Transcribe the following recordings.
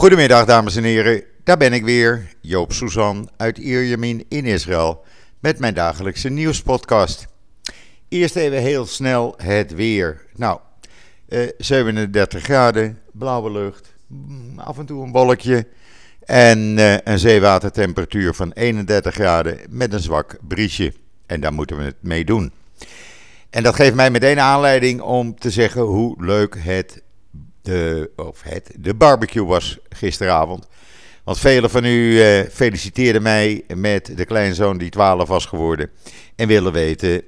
Goedemiddag dames en heren, daar ben ik weer, Joop Suzan uit Ierjemien in Israël met mijn dagelijkse nieuwspodcast. Eerst even heel snel het weer. Nou, eh, 37 graden, blauwe lucht, mm, af en toe een wolkje en eh, een zeewatertemperatuur van 31 graden met een zwak briesje. En daar moeten we het mee doen. En dat geeft mij meteen aanleiding om te zeggen hoe leuk het de, of het, de barbecue was gisteravond. Want velen van u eh, feliciteerden mij met de kleinzoon die 12 was geworden. En willen weten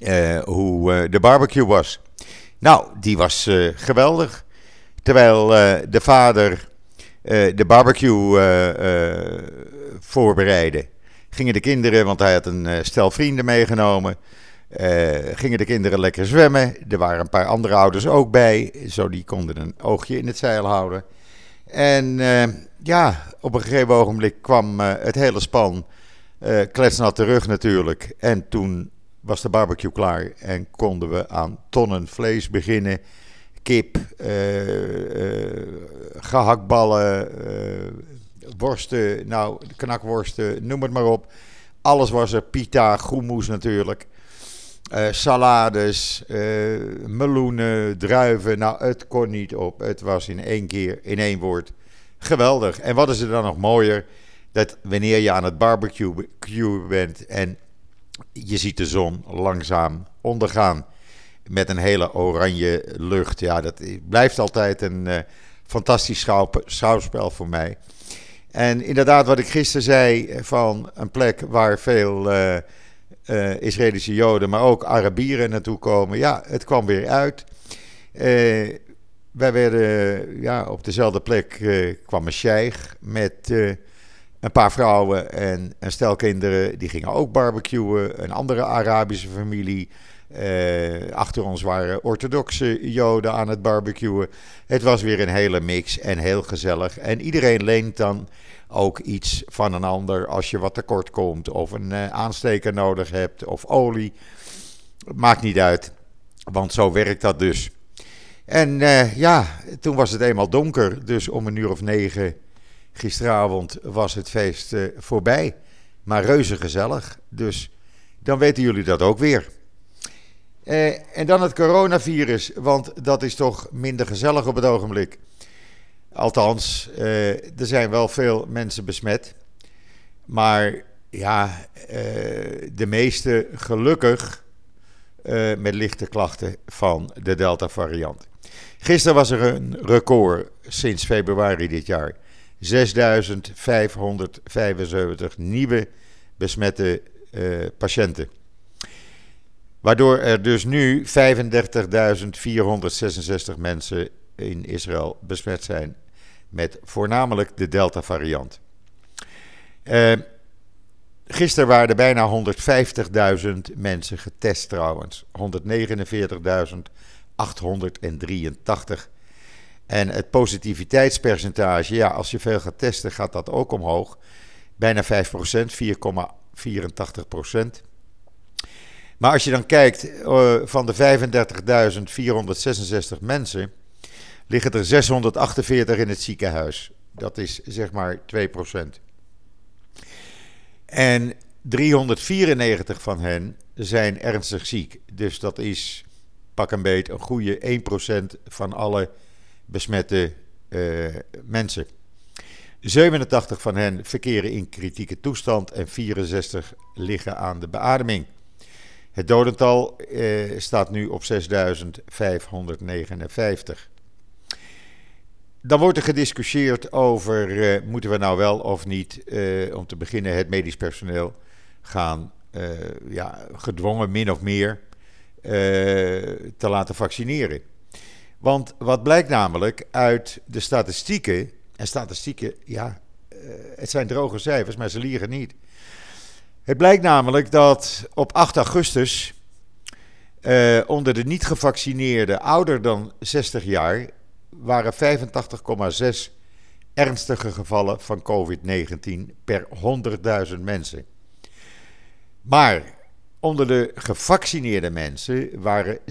eh, hoe eh, de barbecue was. Nou, die was geweldig. Terwijl de vader de barbecue voorbereidde, gingen de kinderen, want hij had een stel vrienden meegenomen. Eh, gingen de kinderen lekker zwemmen. Er waren een paar andere ouders ook bij. Zo die konden een oogje in het zeil houden. En eh, ja, op een gegeven ogenblik kwam eh, het hele span kletsnat terug natuurlijk. En toen was de barbecue klaar en konden we aan tonnen vlees beginnen. Kip, eh, eh, gehaktballen, eh, worsten, nou, knakworsten, noem het maar op. Alles was er, pita, groenmoes natuurlijk. Eh, salades, eh, meloenen, druiven. Nou, het kon niet op. Het was in één keer, in één woord, geweldig. En wat is er dan nog mooier? Dat wanneer je aan het barbecue bent en je ziet de zon langzaam ondergaan met een hele oranje lucht. Ja, dat blijft altijd een eh, fantastisch schouw- schouwspel voor mij. En inderdaad, wat ik gisteren zei van een plek waar veel eh, Israëlische Joden, maar ook Arabieren naartoe komen. Ja, het kwam weer uit. Eh, wij werden ja, op dezelfde plek eh, kwam een sheikh met een paar vrouwen en een stel kinderen. Die gingen ook barbecuen. Een andere Arabische familie. Achter ons waren orthodoxe Joden aan het barbecuen. Het was weer een hele mix en heel gezellig. En iedereen leent dan ook iets van een ander als je wat tekort komt of een eh, aansteker nodig hebt of olie. Maakt niet uit, want zo werkt dat dus. En eh, ja, toen was het eenmaal donker, dus om een uur of negen gisteravond was het feest eh, voorbij. Maar reuze gezellig, dus dan weten jullie dat ook weer. En dan het coronavirus, want dat is toch minder gezellig op het ogenblik. Althans, eh, er zijn wel veel mensen besmet. Maar ja, eh, de meeste gelukkig eh, met lichte klachten van de Delta-variant. Gisteren was er een record sinds februari dit jaar. 6.575 nieuwe besmette patiënten. Waardoor er dus nu 35.466 mensen in Israël besmet zijn met voornamelijk de Delta-variant. Eh, gisteren waren er bijna 150.000 mensen getest trouwens. 149.883. En het positiviteitspercentage, ja, als je veel gaat testen, gaat dat ook omhoog. Bijna 5%, 4,84%. Maar als je dan kijkt, uh, van de 35.466 mensen liggen er 648 in het ziekenhuis. Dat is zeg maar 2%. En 394 van hen zijn ernstig ziek. Dus dat is pak een beet een goede 1% van alle besmette uh, mensen. 87 van hen verkeren in kritieke toestand en 64 liggen aan de beademing. Het dodental uh, staat nu op 6559. Dan wordt er gediscussieerd over, uh, moeten we nou wel of niet, uh, om te beginnen, het medisch personeel gaan, ja, gedwongen min of meer, te laten vaccineren. Want wat blijkt namelijk uit de statistieken, en statistieken, ja, het zijn droge cijfers, maar ze liegen niet. Het blijkt namelijk dat op 8 augustus onder de niet gevaccineerden ouder dan 60 jaar waren 85,6 ernstige gevallen van COVID-19 per 100.000 mensen. Maar onder de gevaccineerde mensen waren 16,3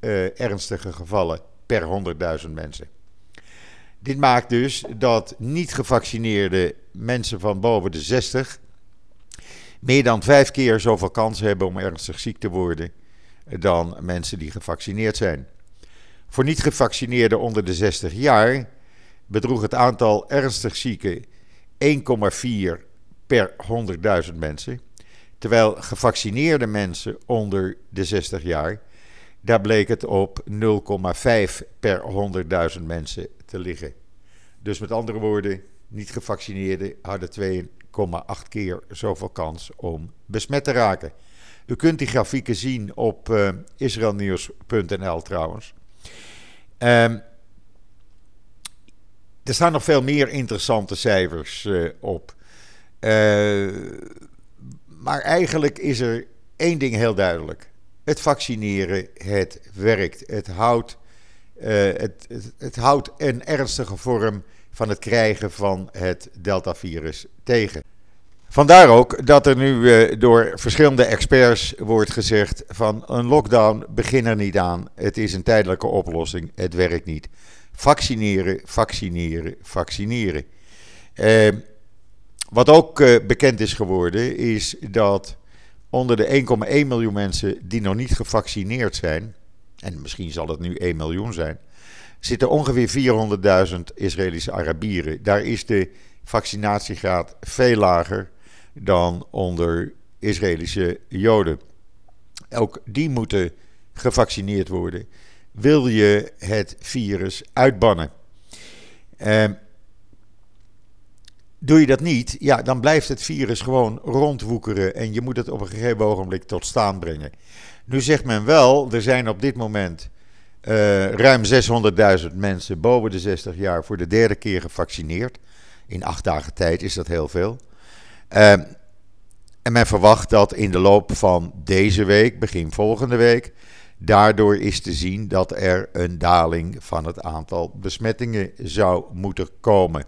uh, ernstige gevallen per 100.000 mensen. Dit maakt dus dat niet gevaccineerde mensen van boven de 60 meer dan vijf keer zoveel kans hebben om ernstig ziek te worden dan mensen die gevaccineerd zijn. Voor niet gevaccineerden onder de 60 jaar bedroeg het aantal ernstig zieken 1,4 per 100.000 mensen. Terwijl gevaccineerde mensen onder de 60 jaar, daar bleek het op 0,5 per 100.000 mensen te liggen. Dus met andere woorden, niet gevaccineerden hadden 2,8 keer zoveel kans om besmet te raken. U kunt die grafieken zien op uh, israelnieuws.nl trouwens. Um, er staan nog veel meer interessante cijfers uh, op. Uh, maar eigenlijk is er één ding heel duidelijk. Het vaccineren, het werkt. Het houdt, uh, het, het, het, houdt een ernstige vorm van het krijgen van het Delta-virus tegen. Vandaar ook dat er nu uh, door verschillende experts wordt gezegd van een lockdown begin er niet aan. Het is een tijdelijke oplossing, het werkt niet. Vaccineren, vaccineren, vaccineren. Uh, wat ook uh, bekend is geworden, is dat onder de 1,1 miljoen mensen die nog niet gevaccineerd zijn, en misschien zal het nu 1 miljoen zijn, zitten ongeveer 400.000 Israëlische Arabieren. Daar is de vaccinatiegraad veel lager dan onder Israëlische Joden. Ook die moeten gevaccineerd worden. Wil je het virus uitbannen? Uh, Doe je dat niet, ja, dan blijft het virus gewoon rondwoekeren en je moet het op een gegeven ogenblik tot staan brengen. Nu zegt men wel, er zijn op dit moment uh, ruim 600.000 mensen boven de 60 jaar voor de derde keer gevaccineerd. In acht dagen tijd is dat heel veel. Uh, en men verwacht dat in de loop van deze week, begin volgende week, daardoor is te zien dat er een daling van het aantal besmettingen zou moeten komen.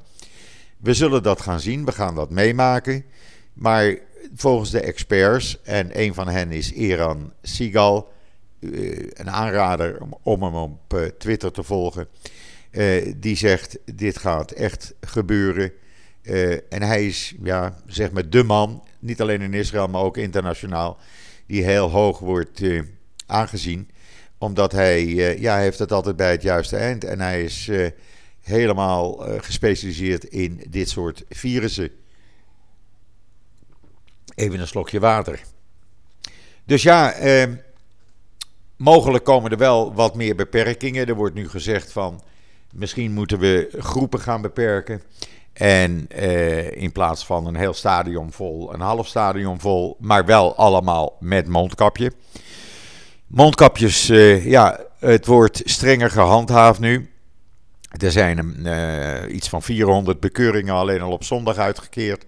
We zullen dat gaan zien, we gaan dat meemaken. Maar volgens de experts, en een van hen is Eran Sigal, eh, een aanrader om hem op eh, Twitter te volgen, eh, die zegt: Dit gaat echt gebeuren. En hij is, ja, zeg maar, de man, niet alleen in Israël, maar ook internationaal, die heel hoog wordt aangezien. Omdat hij, ja, hij heeft het altijd bij het juiste eind. En hij is helemaal gespecialiseerd in dit soort virussen. Even een slokje water. Dus ja, eh, mogelijk komen er wel wat meer beperkingen. Er wordt nu gezegd van misschien moeten we groepen gaan beperken. En eh, in plaats van een heel stadion vol, een half stadion vol, maar wel allemaal met mondkapje. Mondkapjes, uh, ja, het wordt strenger gehandhaafd nu. Er zijn uh, iets van 400 bekeuringen alleen al op zondag uitgekeerd,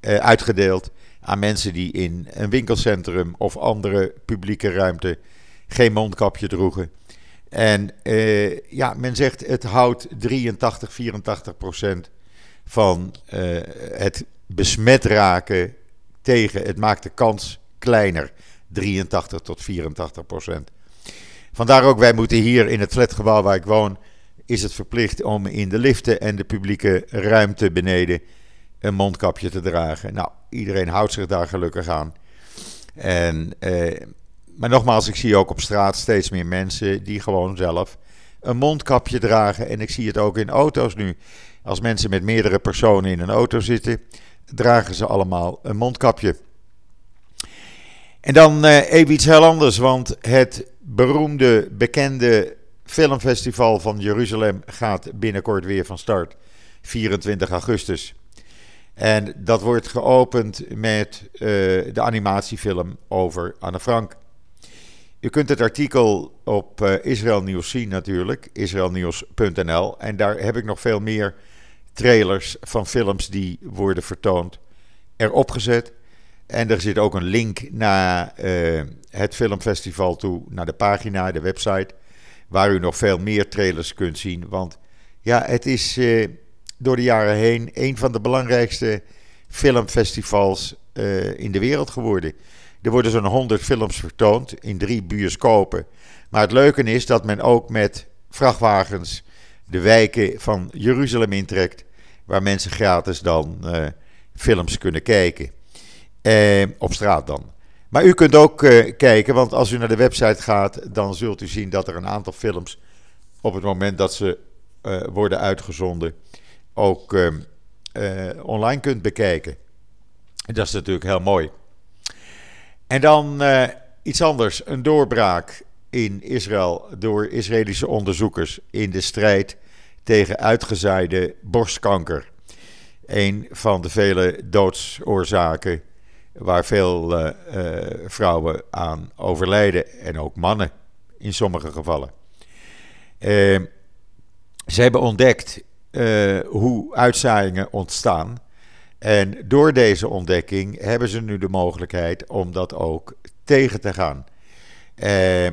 uitgedeeld aan mensen die in een winkelcentrum of andere publieke ruimte geen mondkapje droegen. En ja, men zegt het houdt 83, 84 procent van het besmet raken tegen. Het maakt de kans kleiner, 83 tot 84 procent. Vandaar ook, wij moeten hier in het flatgebouw waar ik woon is het verplicht om in de liften en de publieke ruimte beneden een mondkapje te dragen. Nou, iedereen houdt zich daar gelukkig aan. En, eh, maar nogmaals, ik zie ook op straat steeds meer mensen die gewoon zelf een mondkapje dragen. En ik zie het ook in auto's nu. Als mensen met meerdere personen in een auto zitten, dragen ze allemaal een mondkapje. En dan eh, even iets heel anders, want het beroemde, bekende filmfestival van Jeruzalem gaat binnenkort weer van start. 24 augustus. En dat wordt geopend met uh, de animatiefilm over Anne Frank. U kunt het artikel op uh, Israël Nieuws zien natuurlijk, israelnieuws.nl. En daar heb ik nog veel meer trailers van films die worden vertoond erop gezet. En er zit ook een link naar uh, het filmfestival toe, naar de pagina, de website waar u nog veel meer trailers kunt zien. Want ja, het is eh, door de jaren heen een van de belangrijkste filmfestivals in de wereld geworden. Er worden zo'n 100 films vertoond in drie bioscopen. Maar het leuke is dat men ook met vrachtwagens de wijken van Jeruzalem intrekt, waar mensen gratis dan films kunnen kijken. op straat dan. Maar u kunt ook kijken, want als u naar de website gaat, dan zult u zien dat er een aantal films op het moment dat ze worden uitgezonden ook online kunt bekijken. Dat is natuurlijk heel mooi. En dan uh, iets anders, een doorbraak in Israël door Israëlische onderzoekers in de strijd tegen uitgezaaide borstkanker. Een van de vele doodsoorzaken waar veel uh, uh, vrouwen aan overlijden en ook mannen in sommige gevallen. ze hebben ontdekt hoe uitzaaiingen ontstaan en door deze ontdekking hebben ze nu de mogelijkheid om dat ook tegen te gaan. Uh,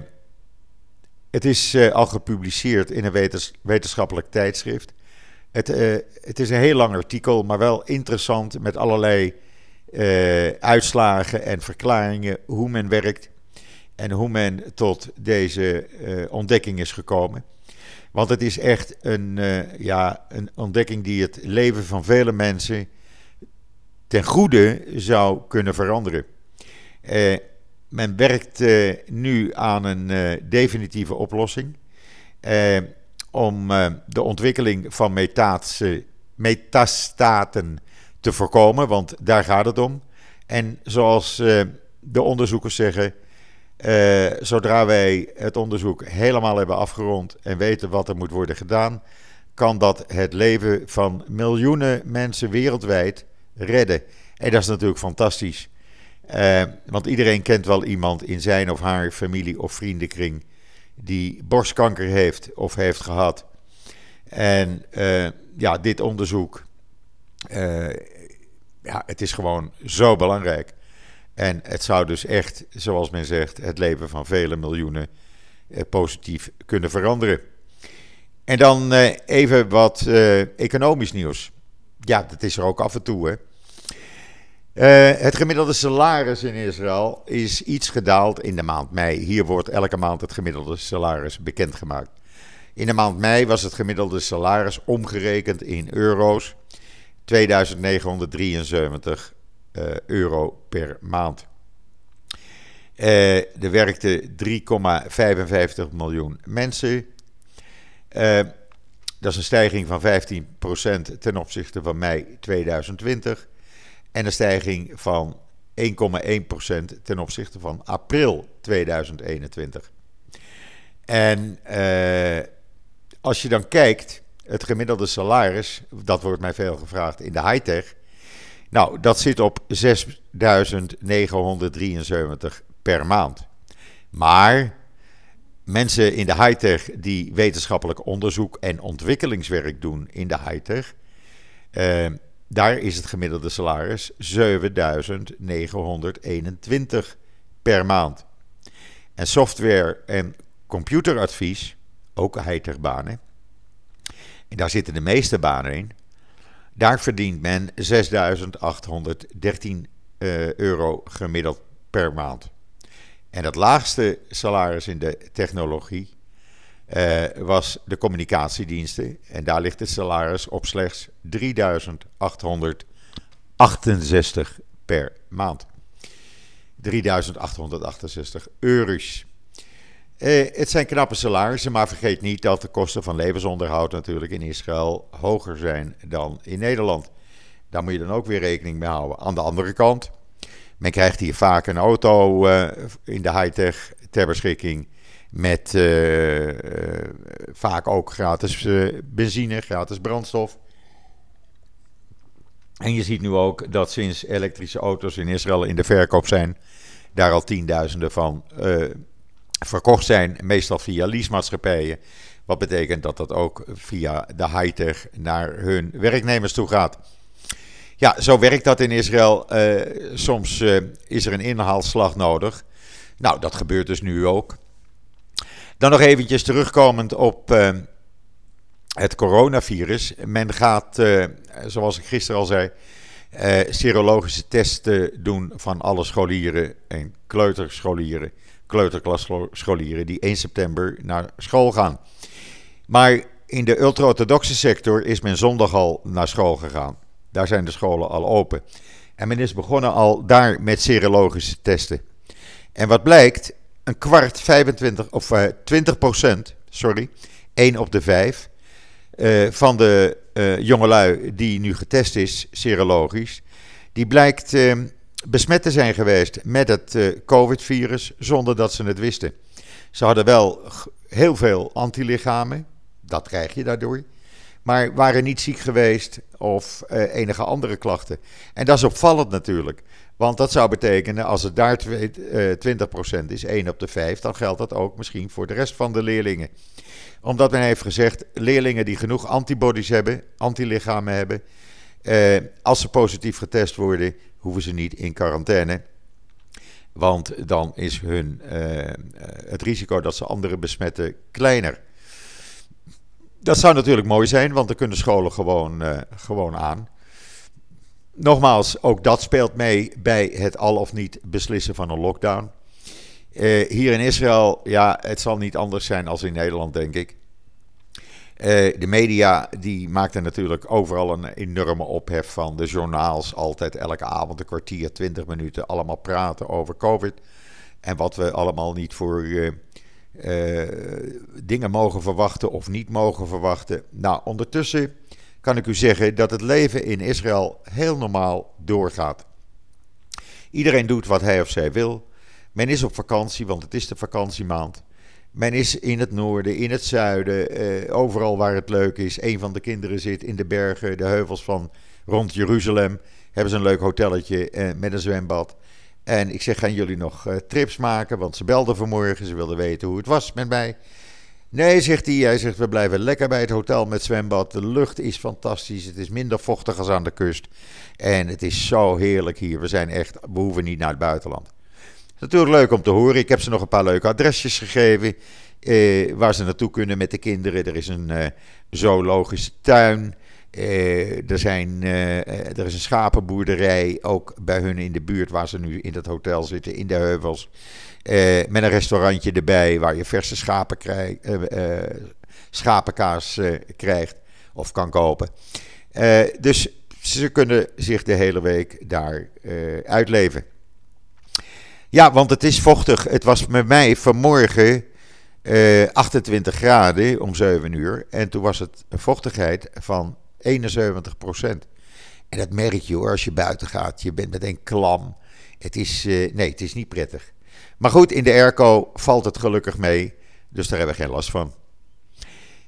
het is uh, al gepubliceerd in een wetenschappelijk tijdschrift. Het, uh, het, is een heel lang artikel, maar wel interessant met allerlei uitslagen en verklaringen hoe men werkt en hoe men tot deze ontdekking is gekomen. Want het is echt een, ja, een ontdekking die het leven van vele mensen ten goede zou kunnen veranderen. Uh, men werkt uh, nu aan een uh, definitieve oplossing om de ontwikkeling van metastaten te voorkomen, want daar gaat het om. En zoals de onderzoekers zeggen, zodra wij het onderzoek helemaal hebben afgerond en weten wat er moet worden gedaan, kan dat het leven van miljoenen mensen wereldwijd redden. En dat is natuurlijk fantastisch. Uh, want iedereen kent wel iemand in zijn of haar familie of vriendenkring die borstkanker heeft of heeft gehad. En uh, ja, dit onderzoek, uh, ja, het is gewoon zo belangrijk. En het zou dus echt, zoals men zegt, het leven van vele miljoenen positief kunnen veranderen. En dan even wat economisch nieuws. Ja, dat is er ook af en toe. Hè. Uh, het gemiddelde salaris in Israël is iets gedaald in de maand mei. Hier wordt elke maand het gemiddelde salaris bekendgemaakt. In de maand mei was het gemiddelde salaris omgerekend in euro's 2973 uh, eh, euro per maand. Uh, er werkten 3,55 miljoen mensen. Dat is een stijging van 15% ten opzichte van mei 2020. En een stijging van 1,1% ten opzichte van april 2021. En uh, als je dan kijkt, het gemiddelde salaris, dat wordt mij veel gevraagd in de high-tech. Nou, dat zit op 6.973 per maand. Maar mensen in de high-tech die wetenschappelijk onderzoek en ontwikkelingswerk doen in de high-tech, uh, daar is het gemiddelde salaris 7921 per maand. En software- en computeradvies, ook high-tech-banen, en daar zitten de meeste banen in, daar verdient men 6813 uh, euro gemiddeld per maand. En het laagste salaris in de technologie uh, was de communicatiediensten. En daar ligt het salaris op slechts 3868 per maand. 3868 euro's. Uh, het zijn knappe salarissen, maar vergeet niet dat de kosten van levensonderhoud natuurlijk in Israël hoger zijn dan in Nederland. Daar moet je dan ook weer rekening mee houden. Aan de andere kant, men krijgt hier vaak een auto uh, in de high-tech ter beschikking. Met uh, vaak ook gratis benzine, gratis brandstof. En je ziet nu ook dat sinds elektrische auto's in Israël in de verkoop zijn, daar al tienduizenden van verkocht zijn, meestal via leasemaatschappijen. Wat betekent dat dat ook via de high-tech naar hun werknemers toe gaat. Ja, zo werkt dat in Israël. soms is er een inhaalslag nodig. Nou, dat gebeurt dus nu ook. Dan nog eventjes terugkomend op uh, het coronavirus. Men gaat, zoals ik gisteren al zei, serologische testen doen van alle scholieren en kleuterscholieren, kleuterklasscholieren die 1 september naar school gaan. Maar in de ultra-orthodoxe sector is men zondag al naar school gegaan. Daar zijn de scholen al open. En men is begonnen al daar met serologische testen. En wat blijkt, een kwart, 25 of uh, 20 procent, sorry, 1 op de 5 uh, van de uh, jongelui die nu getest is, serologisch, die blijkt uh, besmet te zijn geweest met het COVID-virus zonder dat ze het wisten. Ze hadden wel heel veel antilichamen, dat krijg je daardoor, maar waren niet ziek geweest of enige andere klachten. En dat is opvallend natuurlijk. Want dat zou betekenen, als het daar 20% is, 1 op de 5, dan geldt dat ook misschien voor de rest van de leerlingen omdat men heeft gezegd, leerlingen die genoeg antibodies hebben, antilichamen hebben, eh, als ze positief getest worden, hoeven ze niet in quarantaine. Want dan is hun, eh, het risico dat ze anderen besmetten kleiner. Dat zou natuurlijk mooi zijn, want dan kunnen scholen gewoon, uh, gewoon aan. Nogmaals, ook dat speelt mee bij het al of niet beslissen van een lockdown. Uh, hier in Israël, ja, het zal niet anders zijn als in Nederland, denk ik. Uh, de media die maakten natuurlijk overal een enorme ophef van. De journaals altijd elke avond een kwartier, twintig minuten allemaal praten over COVID. En wat we allemaal niet voor dingen mogen verwachten of niet mogen verwachten. Nou, ondertussen kan ik u zeggen dat het leven in Israël heel normaal doorgaat. Iedereen doet wat hij of zij wil. Men is op vakantie, want het is de vakantiemaand. Men is in het noorden, in het zuiden, eh, overal waar het leuk is. Een van de kinderen zit in de bergen, de heuvels van rond Jeruzalem. Hebben ze een leuk hotelletje eh, met een zwembad. En ik zeg, gaan jullie nog eh, trips maken? Want ze belden vanmorgen, ze wilden weten hoe het was met mij. Nee, zegt hij. Hij zegt, we blijven lekker bij het hotel met zwembad. De lucht is fantastisch. Het is minder vochtig als aan de kust. En het is zo heerlijk hier. We zijn echt, we hoeven niet naar het buitenland. Natuurlijk leuk om te horen. Ik heb ze nog een paar leuke adresjes gegeven. Eh, waar ze naartoe kunnen met de kinderen. Er is een uh, zoologische tuin. Uh, er, zijn, er is een schapenboerderij. Ook bij hun in de buurt waar ze nu in dat hotel zitten. In de heuvels. met een restaurantje erbij waar je verse schapen krijg, schapenkaas krijgt. Of kan kopen. dus ze kunnen zich de hele week daar uitleven. Ja, want het is vochtig. Het was met mij vanmorgen uh, 28 graden om 7 uur. En toen was het een vochtigheid van 71 procent. En dat merk je hoor als je buiten gaat. Je bent meteen klam. Het is, uh, nee, het is niet prettig. Maar goed, in de airco valt het gelukkig mee. Dus daar hebben we geen last van.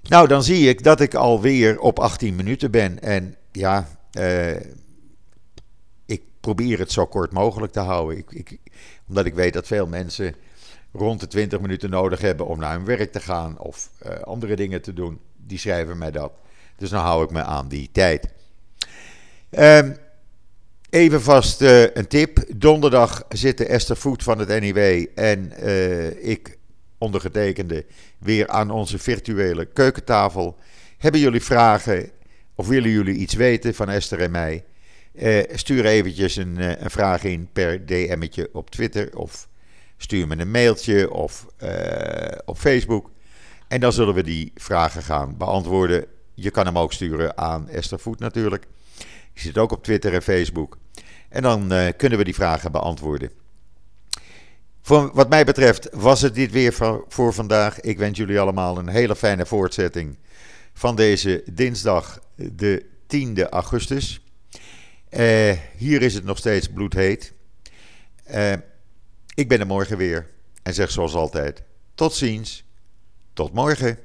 Nou, dan zie ik dat ik alweer op 18 minuten ben. En ja, uh, ik probeer het zo kort mogelijk te houden. Ik, ik, omdat ik weet dat veel mensen rond de 20 minuten nodig hebben om naar hun werk te gaan of uh, andere dingen te doen. Die schrijven mij dat. Dus dan hou ik me aan die tijd. Um, even vast uh, een tip. Donderdag zitten Esther Voet van het NIW en uh, ik, ondergetekende, weer aan onze virtuele keukentafel. Hebben jullie vragen of willen jullie iets weten van Esther en mij? Uh, stuur eventjes een, een, vraag in per DM'tje op Twitter of stuur me een mailtje of op Facebook. En dan zullen we die vragen gaan beantwoorden. Je kan hem ook sturen aan Esther Voet natuurlijk. Die zit ook op Twitter en Facebook. En dan kunnen we die vragen beantwoorden. Voor wat mij betreft was het dit weer voor, vandaag. Ik wens jullie allemaal een hele fijne voortzetting van deze dinsdag, de 10e augustus. Uh, hier is het nog steeds bloedheet. Uh, ik ben er morgen weer en zeg zoals altijd: tot ziens, tot morgen.